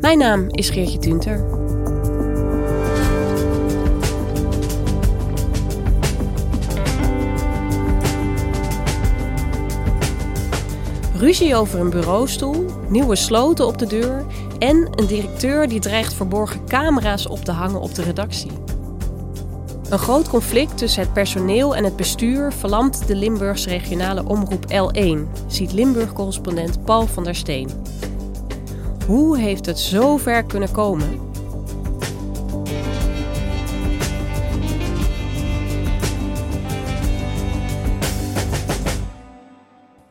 Mijn naam is Geertje Tunter. Ruzie over een bureaustoel, nieuwe sloten op de deur en een directeur die dreigt verborgen camera's op te hangen op de redactie. Een groot conflict tussen het personeel en het bestuur verlamt de Limburgse regionale omroep L1, ziet Limburg-correspondent Paul van der Steen. Hoe heeft het zo ver kunnen komen?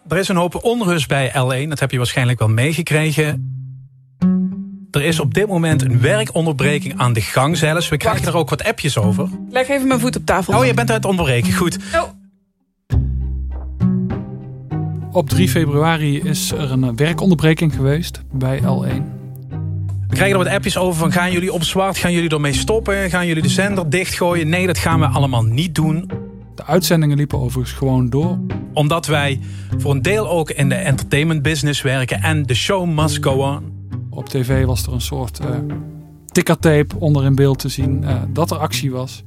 Er is een hoop onrust bij L1, dat heb je waarschijnlijk wel meegekregen. Er is op dit moment een werkonderbreking aan de gang zelfs. We krijgen er ook wat appjes over. Leg even mijn voet op tafel. Oh, je bent uit het onderbreken. Goed. Oh. Op 3 februari is er een werkonderbreking geweest bij L1. We krijgen er wat appjes over van gaan jullie op zwart, gaan jullie ermee stoppen, gaan jullie de zender dichtgooien? Nee, dat gaan we allemaal niet doen. De uitzendingen liepen overigens gewoon door. Omdat wij voor een deel ook in de entertainment business werken en de show must go on. Op tv was er een soort uh, tickertape onder in beeld te zien uh, dat er actie was.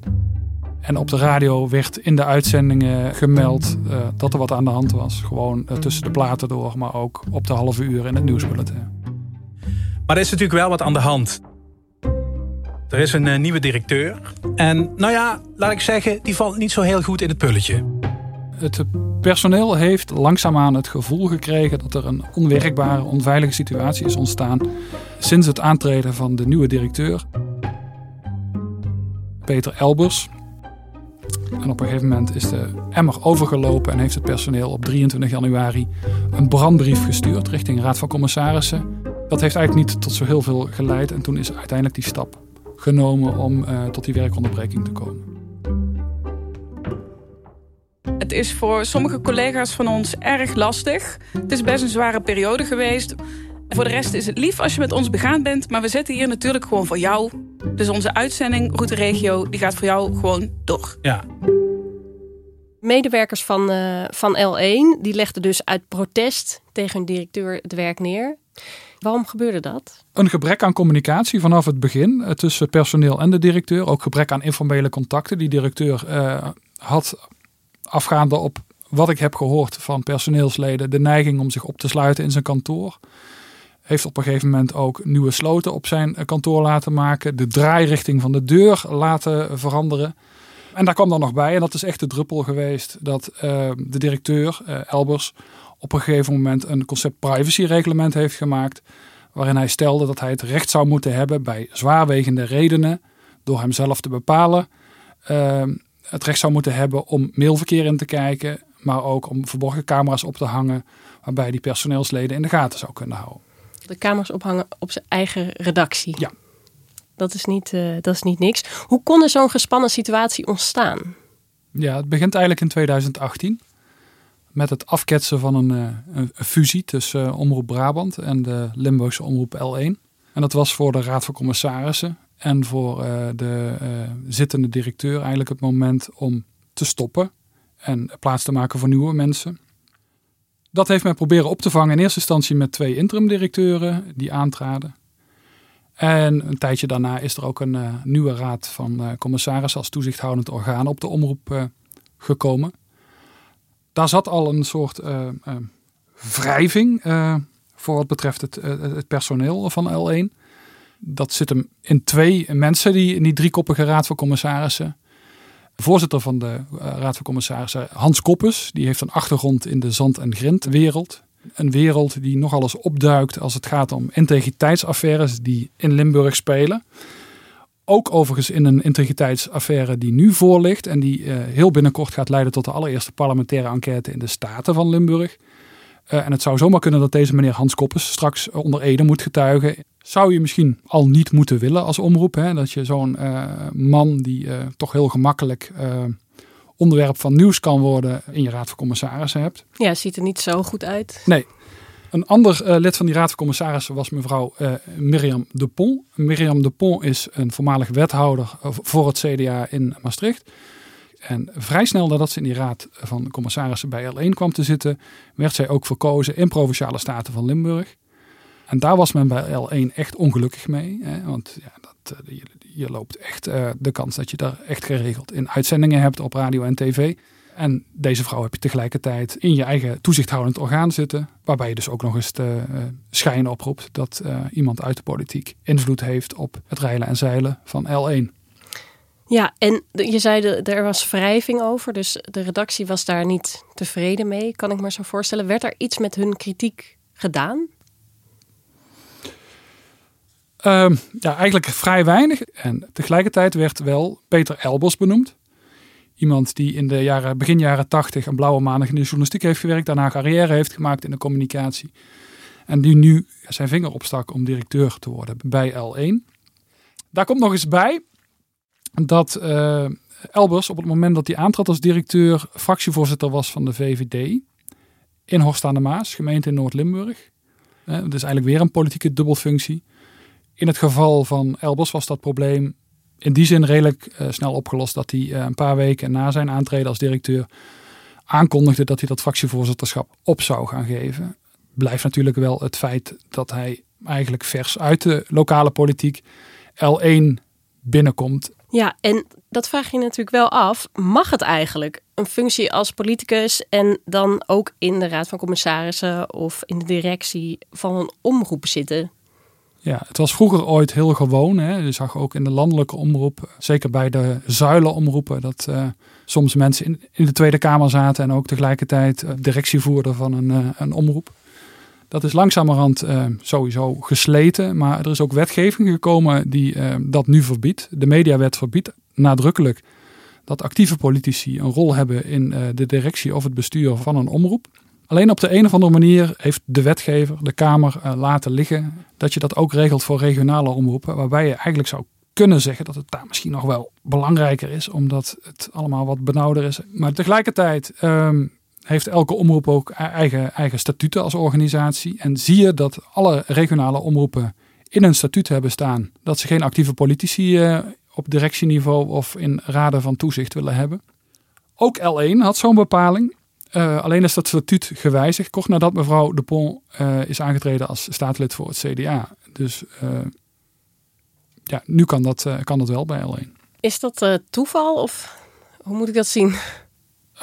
En op de radio werd in de uitzendingen gemeld uh, dat er wat aan de hand was. Gewoon tussen de platen door, maar ook op de halve uur in het nieuwsbulletin. Maar er is natuurlijk wel wat aan de hand. Er is een uh, nieuwe directeur. En nou ja, laat ik zeggen, die valt niet zo heel goed in het pulletje. Het personeel heeft langzaamaan het gevoel gekregen dat er een onwerkbare, onveilige situatie is ontstaan sinds het aantreden van de nieuwe directeur, Peter Elbers. En op een gegeven moment is de emmer overgelopen en heeft het personeel op 23 januari een brandbrief gestuurd richting Raad van Commissarissen. Dat heeft eigenlijk niet tot zo heel veel geleid en toen is uiteindelijk die stap genomen om uh, tot die werkonderbreking te komen. Het is voor sommige collega's van ons erg lastig. Het is best een zware periode geweest. Voor de rest is het lief als je met ons begaan bent, maar we zitten hier natuurlijk gewoon voor jou. Dus onze uitzending Route Regio die gaat voor jou gewoon door. Ja. Medewerkers van, uh, van L1 die legden dus uit protest tegen hun directeur het werk neer. Waarom gebeurde dat? Een gebrek aan communicatie vanaf het begin tussen personeel en de directeur. Ook gebrek aan informele contacten. Die directeur uh, had afgaande op wat ik heb gehoord van personeelsleden de neiging om zich op te sluiten in zijn kantoor. Heeft op een gegeven moment ook nieuwe sloten op zijn kantoor laten maken. De draairichting van de deur laten veranderen. En daar kwam dan nog bij, en dat is echt de druppel geweest, dat uh, de directeur, uh, Elbers, op een gegeven moment een concept privacy-reglement heeft gemaakt. Waarin hij stelde dat hij het recht zou moeten hebben bij zwaarwegende redenen, door hemzelf te bepalen, het recht zou moeten hebben om mailverkeer in te kijken, maar ook om verborgen camera's op te hangen, waarbij die personeelsleden in de gaten zou kunnen houden. De camera's ophangen op zijn eigen redactie. Ja. Dat is niet, uh, dat is niet niks. Hoe kon er zo'n gespannen situatie ontstaan? Ja, het begint eigenlijk in 2018 met het afketsen van een, uh, een fusie tussen uh, Omroep Brabant en de Limburgse Omroep L1. En dat was voor de Raad van Commissarissen en voor de zittende directeur eigenlijk het moment om te stoppen en plaats te maken voor nieuwe mensen. Dat heeft men proberen op te vangen in eerste instantie met twee interim-directeuren die aantraden. En een tijdje daarna is er ook een uh, nieuwe raad van uh, commissarissen als toezichthoudend orgaan op de omroep uh, gekomen. Daar zat al een soort wrijving voor wat betreft het, het, personeel van L1. Dat zit hem in twee mensen, die, in die driekoppige raad van commissarissen. Voorzitter van de raad van commissarissen, Hans Koppes, die heeft een achtergrond in de zand- en grindwereld. Een wereld die nogal eens opduikt als het gaat om integriteitsaffaires die in Limburg spelen. Ook overigens in een integriteitsaffaire die nu voor ligt en die uh, heel binnenkort gaat leiden tot de allereerste parlementaire enquête in de Staten van Limburg. Uh, en het zou zomaar kunnen dat deze meneer Hans Koppes straks onder Ede moet getuigen. Zou je misschien al niet moeten willen als omroep. Hè? Dat je zo'n uh, man die uh, toch heel gemakkelijk onderwerp van nieuws kan worden in je raad van commissarissen hebt. Ja, ziet er niet zo goed uit. Nee. Een ander lid van die raad van commissarissen was mevrouw Mirjam de Pont. Mirjam de Pont is een voormalig wethouder voor het CDA in Maastricht. En vrij snel nadat ze in die raad van commissarissen bij L1 kwam te zitten, werd zij ook verkozen in Provinciale Staten van Limburg. En daar was men bij L1 echt ongelukkig mee. Hè? Want ja, dat, uh, je, je, loopt echt de kans dat je daar echt geregeld in uitzendingen hebt op radio en tv. En deze vrouw heb je tegelijkertijd in je eigen toezichthoudend orgaan zitten. Waarbij je dus ook nog eens de uh, schijn oproept dat iemand uit de politiek invloed heeft op het reilen en zeilen van L1. Ja, en je zei er was wrijving over, dus de redactie was daar niet tevreden mee, kan ik me zo voorstellen. Werd er iets met hun kritiek gedaan? Um, ja, eigenlijk vrij weinig. En tegelijkertijd werd wel Peter Elbos benoemd. Iemand die in de jaren, begin jaren 80 een blauwe maandag in de journalistiek heeft gewerkt. Daarna carrière heeft gemaakt in de communicatie. En die nu zijn vinger opstak om directeur te worden bij L1. Daar komt nog eens bij dat uh, Elbers op het moment dat hij aantrad als directeur fractievoorzitter was van de VVD. In Horst aan de Maas, gemeente in Noord-Limburg. Uh, dus eigenlijk weer een politieke dubbelfunctie. In het geval van Elbers was dat probleem in die zin redelijk uh, snel opgelost dat hij een paar weken na zijn aantreden als directeur aankondigde dat hij dat fractievoorzitterschap op zou gaan geven. Blijft natuurlijk wel het feit dat hij eigenlijk vers uit de lokale politiek L1 binnenkomt. Ja, en dat vraag je natuurlijk wel af. Mag het eigenlijk een functie als politicus en dan ook in de raad van commissarissen of in de directie van een omroep zitten? Ja, het was vroeger ooit heel gewoon. Hè. Je zag ook in de landelijke omroep, zeker bij de zuilenomroepen, dat uh, soms mensen in, in, de Tweede Kamer zaten en ook tegelijkertijd uh, directie voerden van een, uh, een omroep. Dat is langzamerhand sowieso gesleten, maar er is ook wetgeving gekomen die dat nu verbiedt. De mediawet verbiedt nadrukkelijk dat actieve politici een rol hebben in de directie of het bestuur van een omroep. Alleen op de een of andere manier heeft de wetgever, de Kamer, uh, laten liggen dat je dat ook regelt voor regionale omroepen. Waarbij je eigenlijk zou kunnen zeggen dat het daar misschien nog wel belangrijker is, omdat het allemaal wat benauwder is. Maar tegelijkertijd um, heeft elke omroep ook e-, eigen, eigen statuten als organisatie. En zie je dat alle regionale omroepen in hun statuut hebben staan dat ze geen actieve politici uh, op directieniveau of in raden van toezicht willen hebben. Ook L1 had zo'n bepaling. Uh, alleen is dat statuut gewijzigd kort nadat mevrouw De Pont uh, is aangetreden als staatslid voor het CDA. Dus ja, nu kan dat, kan dat wel bij L1. Is dat toeval of hoe moet ik dat zien?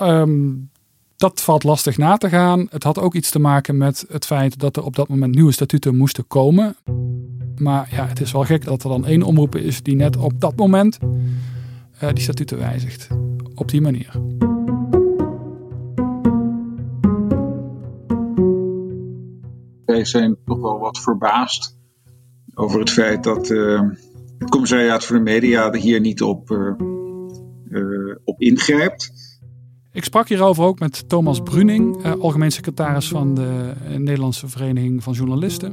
Um, dat valt lastig na te gaan. Het had ook iets te maken met het feit dat er op dat moment nieuwe statuten moesten komen. Maar ja, het is wel gek dat er dan één omroep is die net op dat moment die statuten wijzigt. Op die manier. wij zijn toch wel wat verbaasd over het feit dat uh, het commissariaat voor de media hier niet op, uh, op ingrijpt. Ik sprak hierover ook met Thomas Bruning, algemeen secretaris van de Nederlandse Vereniging van Journalisten.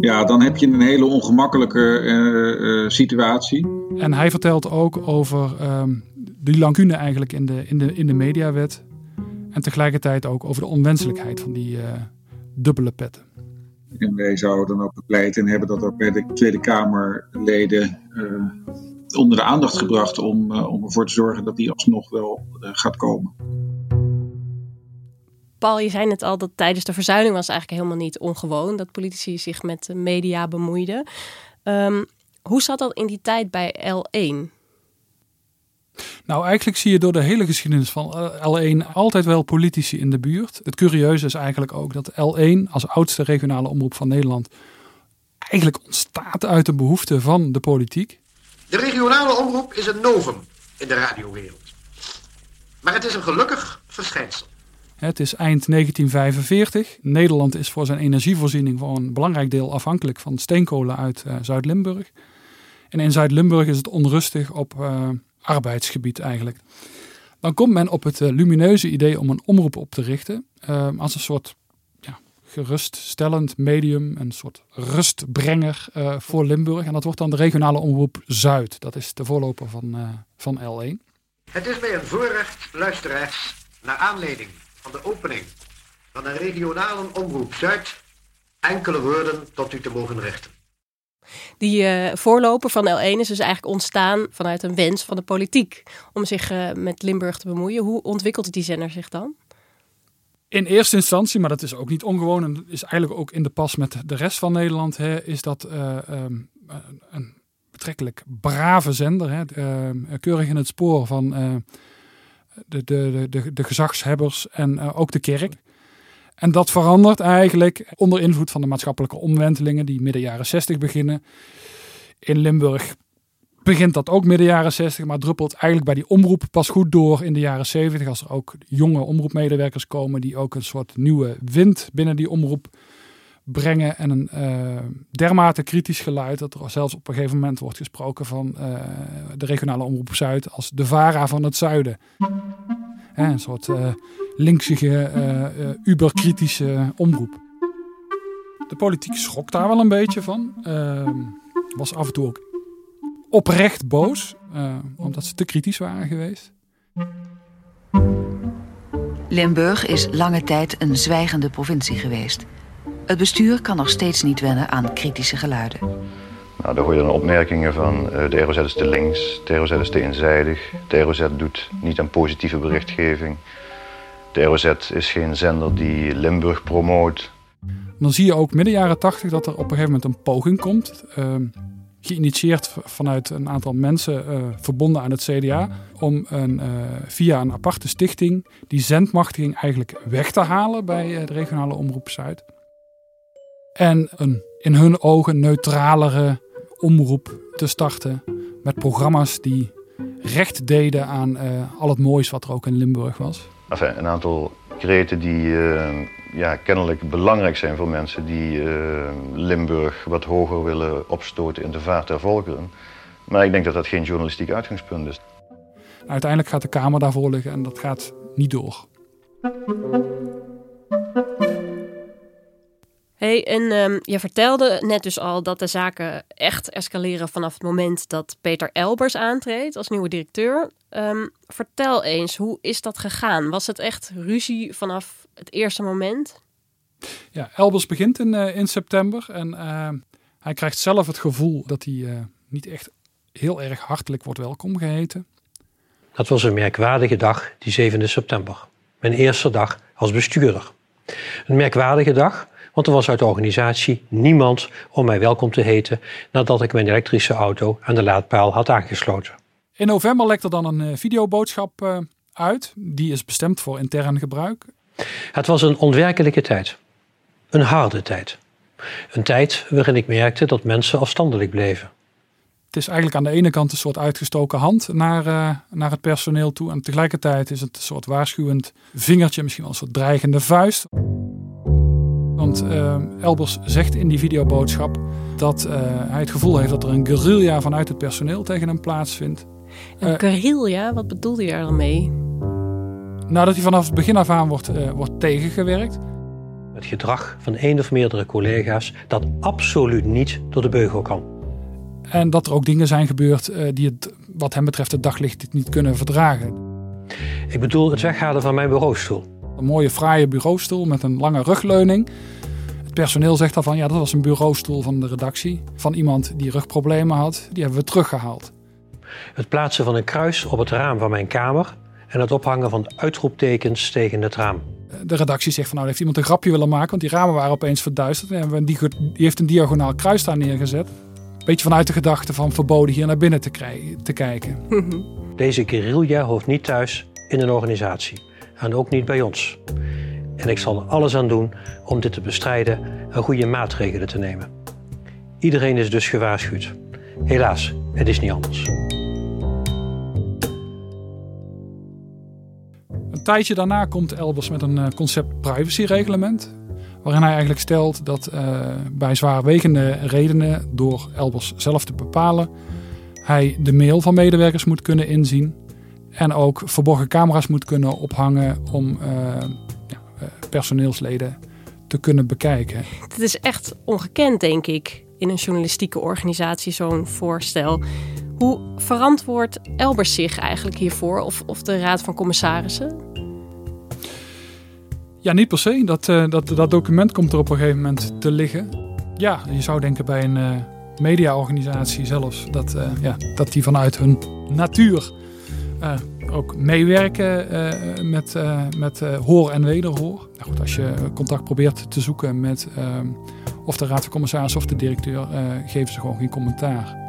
Ja, dan heb je een hele ongemakkelijke situatie. En hij vertelt ook over ehm, die lacune eigenlijk in de, in, de, in de mediawet. En tegelijkertijd ook over de onwenselijkheid van die dubbele petten. En wij zouden dan ook bepleiten en hebben dat ook bij de Tweede Kamerleden onder de aandacht gebracht om, uh, om ervoor te zorgen dat die alsnog wel uh, gaat komen. Paul, je zei net al dat tijdens de verzuiling was eigenlijk helemaal niet ongewoon dat politici zich met de media bemoeiden. Um, hoe zat dat in die tijd bij L1? Nou, eigenlijk zie je door de hele geschiedenis van L1 altijd wel politici in de buurt. Het curieuze is eigenlijk ook dat L1 als oudste regionale omroep van Nederland eigenlijk ontstaat uit de behoefte van de politiek. De regionale omroep is een novum in de radiowereld. Maar het is een gelukkig verschijnsel. Het is eind 1945. Nederland is voor zijn energievoorziening voor een belangrijk deel afhankelijk van steenkolen uit uh, Zuid-Limburg. En in Zuid-Limburg is het onrustig op uh, arbeidsgebied eigenlijk. Dan komt men op het uh, lumineuze idee om een omroep op te richten als een soort geruststellend medium, een soort rustbrenger uh, voor Limburg. En dat wordt dan de regionale omroep Zuid. Dat is de voorloper van, uh, van L1. Het is mij een voorrecht, luisteraars, naar aanleiding van de opening van een regionale omroep Zuid, enkele woorden tot u te mogen richten. Die uh, voorloper van L1 is dus eigenlijk ontstaan vanuit een wens van de politiek om zich uh, met Limburg te bemoeien. Hoe ontwikkelt die zender zich dan? In eerste instantie, maar dat is ook niet ongewoon en is eigenlijk ook in de pas met de rest van Nederland, hè, is dat uh, um, een betrekkelijk brave zender. Hè, keurig in het spoor van de, de, de, de, gezagshebbers en ook de kerk. En dat verandert eigenlijk onder invloed van de maatschappelijke omwentelingen die midden jaren 60 beginnen. In Limburg begint dat ook midden jaren 60, maar druppelt eigenlijk bij die omroep pas goed door in de jaren 70. Als er ook jonge omroepmedewerkers komen die ook een soort nieuwe wind binnen die omroep brengen. En een uh, dermate kritisch geluid dat er zelfs op een gegeven moment wordt gesproken van uh, de regionale omroep Zuid als de VARA van het zuiden. een soort uh, linksige, uberkritische omroep. De politiek schrok daar wel een beetje van. Ehm, was af en toe ook oprecht boos, uh, omdat ze te kritisch waren geweest. Limburg is lange tijd een zwijgende provincie geweest. Het bestuur kan nog steeds niet wennen aan kritische geluiden. Nou, daar hoor je dan opmerkingen van uh, de ROZ is te links, de ROZ is te eenzijdig, de ROZ doet niet aan positieve berichtgeving. De ROZ is geen zender die Limburg promoot. Dan zie je ook midden jaren tachtig dat er op een gegeven moment een poging komt. Uh, geïnitieerd vanuit een aantal mensen uh, verbonden aan het CDA. Om een, uh, via een aparte stichting die zendmachtiging eigenlijk weg te halen bij uh, de regionale omroep Zuid. En een in hun ogen neutralere omroep te starten met programma's die recht deden aan al het moois wat er ook in Limburg was. Enfin, een aantal kreten die ja, kennelijk belangrijk zijn voor mensen die uh, Limburg wat hoger willen opstoten in de vaart der volkeren. Maar ik denk dat dat geen journalistiek uitgangspunt is. Uiteindelijk gaat de Kamer daarvoor liggen en dat gaat niet door. Hey, en um, je vertelde net dus al dat de zaken echt escaleren vanaf het moment dat Peter Elbers aantreedt als nieuwe directeur. Um, vertel eens, hoe is dat gegaan? Was het echt ruzie vanaf het eerste moment? Ja, Elbers begint in, uh, in september en uh, hij krijgt zelf het gevoel dat hij uh, niet echt heel erg hartelijk wordt welkom geheten. Dat was een merkwaardige dag, die 7e september. Mijn eerste dag als bestuurder. Een merkwaardige dag, want er was uit de organisatie niemand om mij welkom te heten nadat ik mijn elektrische auto aan de laadpaal had aangesloten. In november lekt er dan een videoboodschap uit. Die is bestemd voor intern gebruik. Het was een onwerkelijke tijd. Een harde tijd. Een tijd waarin ik merkte dat mensen afstandelijk bleven. Het is eigenlijk aan de ene kant een soort uitgestoken hand naar, uh, naar het personeel toe. En tegelijkertijd is het een soort waarschuwend vingertje, misschien wel een soort dreigende vuist. Want uh, Elbers zegt in die videoboodschap dat uh, hij het gevoel heeft dat er een guerrilla vanuit het personeel tegen hem plaatsvindt. Een guerrilla? Wat bedoelde je er mee? Nou, dat hij vanaf het begin af aan wordt, uh, wordt tegengewerkt. Het gedrag van één of meerdere collega's dat absoluut niet door de beugel kan. En dat er ook dingen zijn gebeurd uh, die het, wat hem betreft, het daglicht niet kunnen verdragen. Ik bedoel het weghalen van mijn bureaustoel. Een mooie, fraaie bureaustoel met een lange rugleuning. Het personeel zegt dan van ja, dat was een bureaustoel van de redactie. Van iemand die rugproblemen had. Die hebben we teruggehaald. Het plaatsen van een kruis op het raam van mijn kamer en het ophangen van uitroeptekens tegen het raam. De redactie zegt van nou heeft iemand een grapje willen maken, want die ramen waren opeens verduisterd. En die, heeft een diagonaal kruis daar neergezet. Beetje vanuit de gedachte van verboden hier naar binnen te, te kijken. Deze guerrilla hoort niet thuis in een organisatie. En ook niet bij ons. En ik zal er alles aan doen om dit te bestrijden en goede maatregelen te nemen. Iedereen is dus gewaarschuwd. Helaas, het is niet anders. Tijdje daarna komt Elbers met een uh, concept privacyreglement. Waarin hij eigenlijk stelt dat uh, bij zwaarwegende redenen, door Elbers zelf te bepalen, hij de mail van medewerkers moet kunnen inzien. En ook verborgen camera's moet kunnen ophangen om uh, ja, personeelsleden te kunnen bekijken. Het is echt ongekend, denk ik, in een journalistieke organisatie, zo'n voorstel. Hoe verantwoordt Elbers zich eigenlijk hiervoor, of, of de Raad van Commissarissen? Ja, niet per se. Dat, uh, dat, dat document komt er op een gegeven moment te liggen. Ja, je zou denken bij een uh, mediaorganisatie zelfs dat, uh, ja, dat die vanuit hun natuur ook meewerken met, met hoor en wederhoor. Nou goed, als je contact probeert te zoeken met of de raad van commissarissen of de directeur, geven ze gewoon geen commentaar.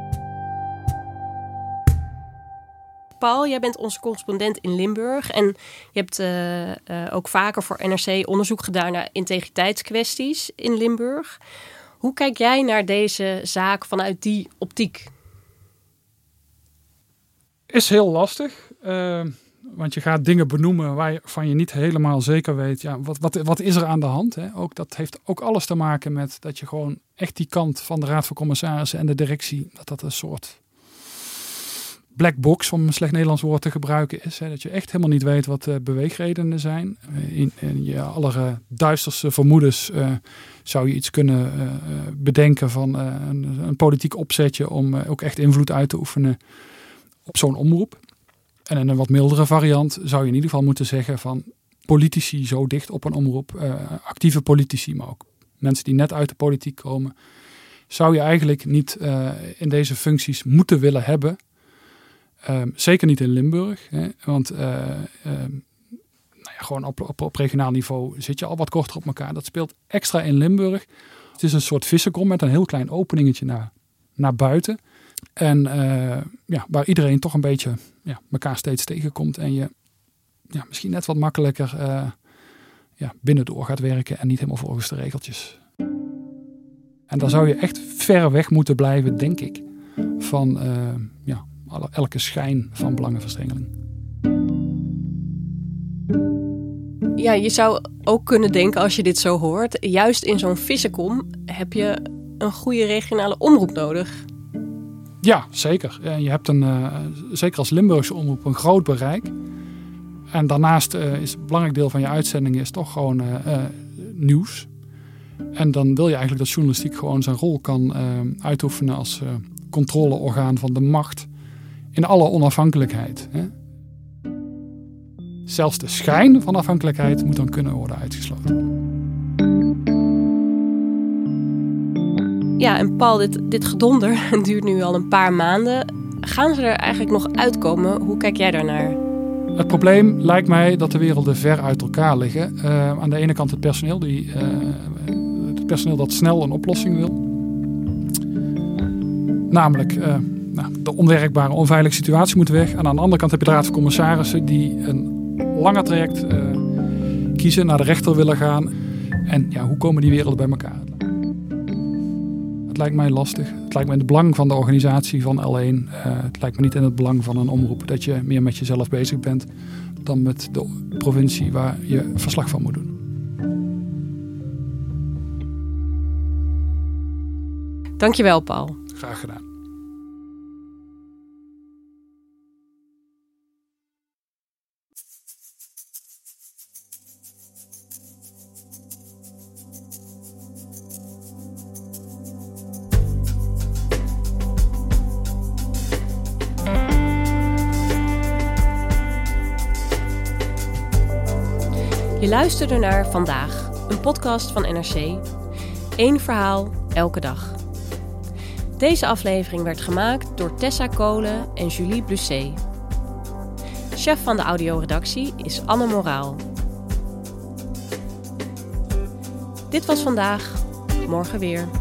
Paul, jij bent onze correspondent in Limburg. En je hebt uh, uh, ook vaker voor NRC onderzoek gedaan naar integriteitskwesties in Limburg. Hoe kijk jij naar deze zaak vanuit die optiek? Is heel lastig. Uh, want je gaat dingen benoemen waarvan je niet helemaal zeker weet. Ja, wat, wat, wat is er aan de hand? Hè? Ook, dat heeft ook alles te maken met dat je gewoon echt die kant van de Raad van Commissarissen en de directie, dat dat een soort black box, om een slecht Nederlands woord te gebruiken, is hè, dat je echt helemaal niet weet wat de beweegredenen zijn. In, in je alle duisterste vermoedens uh, zou je iets kunnen bedenken van een, een, politiek opzetje om ook echt invloed uit te oefenen op zo'n omroep. En in een wat mildere variant zou je in ieder geval moeten zeggen van politici zo dicht op een omroep, actieve politici, maar ook mensen die net uit de politiek komen, zou je eigenlijk niet in deze functies moeten willen hebben Um, zeker niet in Limburg. Hè, want uh, um, nou ja, gewoon op, op, regionaal niveau zit je al wat korter op elkaar. Dat speelt extra in Limburg. Het is een soort vissenkom met een heel klein openingetje naar, naar buiten. En uh, ja, waar iedereen toch een beetje ja, elkaar steeds tegenkomt. En je ja, misschien net wat makkelijker uh, ja, binnendoor gaat werken en niet helemaal volgens de regeltjes. En daar zou je echt ver weg moeten blijven, denk ik, van ja, elke schijn van belangenverstrengeling. Ja, je zou ook kunnen denken als je dit zo hoort, juist in zo'n vissenkom heb je een goede regionale omroep nodig. Ja, zeker. Je hebt een, uh, zeker als Limburgse omroep een groot bereik. En daarnaast uh, is een belangrijk deel van je uitzending is toch gewoon uh, nieuws. En dan wil je eigenlijk dat journalistiek gewoon zijn rol kan uitoefenen als controleorgaan van de macht in alle onafhankelijkheid. Hè? Zelfs de schijn van afhankelijkheid moet dan kunnen worden uitgesloten. Ja, en Paul, dit, dit gedonder duurt nu al een paar maanden. Gaan ze er eigenlijk nog uitkomen? Hoe kijk jij daarnaar? Het probleem lijkt mij dat de werelden ver uit elkaar liggen. Uh, aan de ene kant het personeel, die, uh, het personeel dat snel een oplossing wil. Namelijk uh, nou, de onwerkbare, onveilige situatie moet weg. En aan de andere kant heb je de Raad van Commissarissen die een langer traject uh, kiezen, naar de rechter willen gaan. En ja, hoe komen die werelden bij elkaar? Het lijkt mij lastig. Het lijkt me in het belang van de organisatie van L1. Uh, het lijkt me niet in het belang van een omroep dat je meer met jezelf bezig bent dan met de provincie waar je verslag van moet doen. Dankjewel, Paul. Graag gedaan. Luisterde naar Vandaag, een podcast van NRC. Eén verhaal, elke dag. Deze aflevering werd gemaakt door Tessa Kolen en Julie Blusset. Chef van de audioredactie is Anne Moraal. Dit was vandaag, morgen weer.